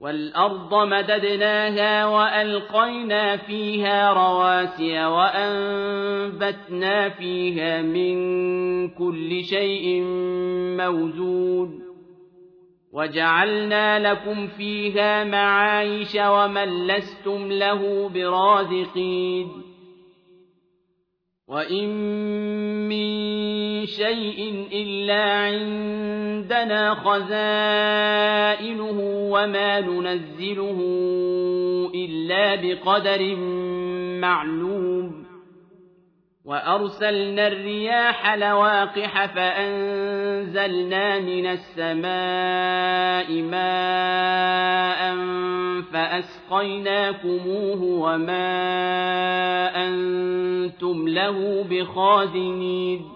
والأرض مددناها وألقينا فيها رواسي وأنبتنا فيها من كل شيء موزون وجعلنا لكم فيها معايش ومن لستم له برازقين وإن شيء إلا عندنا خزائنه وما ننزله إلا بقدر معلوم. وأرسلنا الرياح لواقح فأنزلنا من السماء ماء فأسقيناكموه وما أنتم له بخازنين.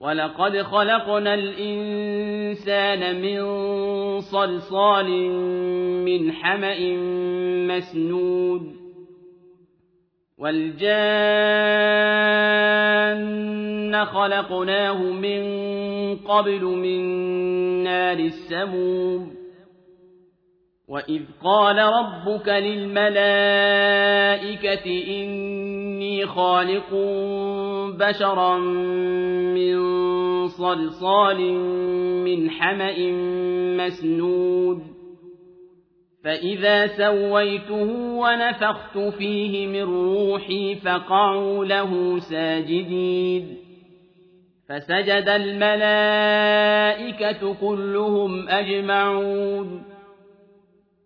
ولقد خلقنا الإنسان من صلصال من حمأ مسنود والجان خلقناه من قبل من نار السموم وإذ قال ربك للملائكة إني خالق بشرا من صلصال من حمأ مسنود. فإذا سويته ونفخت فيه من روحي فقعوا له ساجدين. فسجد الملائكة كلهم أجمعون.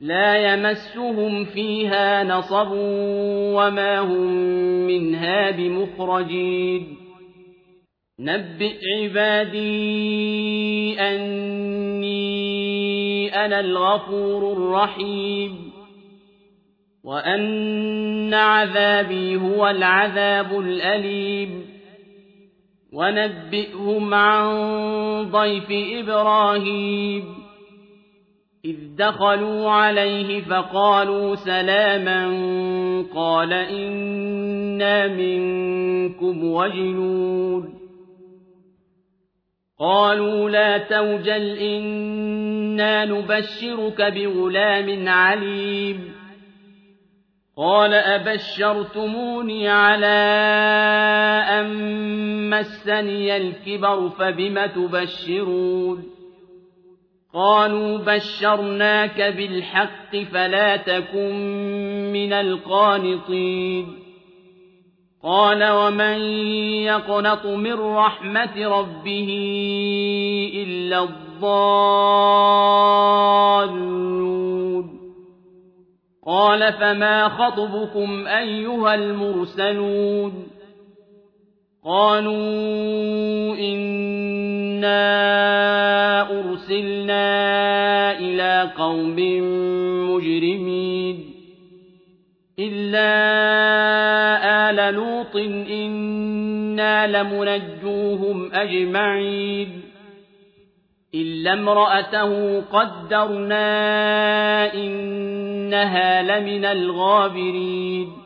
لا يمسهم فيها نصب وما هم منها بمخرجين. نبئ عبادي أني أنا الغفور الرحيم. وأن عذابي هو العذاب الأليم. ونبئهم عن ضيف إبراهيم. إذ دخلوا عليه فقالوا سلاما قال إنا منكم وجنون. قالوا لا توجل إنا نبشرك بغلام عليم. قال أبشرتموني على أن مسني الكبر فبم تبشرون؟ قالوا بشرناك بالحق فلا تكن من القانطين. قال ومن يقنط من رحمة ربه إلا الضالون. قال فما خطبكم أيها المرسلون؟ قالوا إنا أرسلنا إلى قوم مجرمين إلا آل لوط إنا لمنجوهم أجمعين إلا امرأته قدرنا إنها لمن الغابرين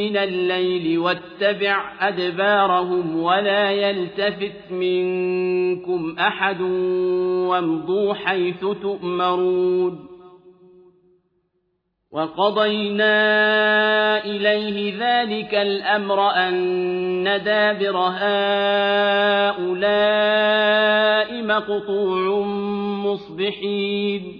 من الليل واتبع أدبارهم ولا يلتفت منكم أحد وامضوا حيث تؤمرون وقضينا إليه ذلك الأمر أن دابر هؤلاء مقطوع مصبحين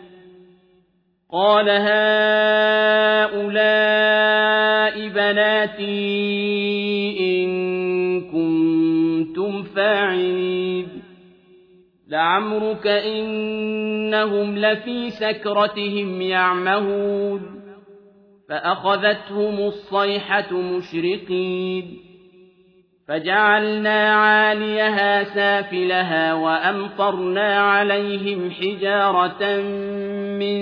قال هؤلاء بناتي إن كنتم فاعلين. لعمرك إنهم لفي سكرتهم يعمهون. فأخذتهم الصيحة مشرقين. فجعلنا عاليها سافلها وأمطرنا عليهم حجارة من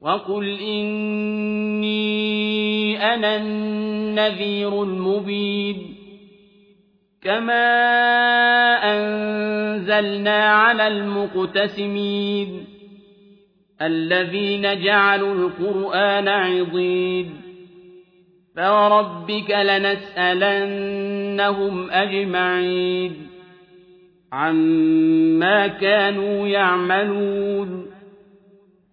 وقل إني أنا النذير المبين كما أنزلنا على المقتسمين الذين جعلوا القرآن عضين فوربك لنسألنهم أجمعين عما كانوا يعملون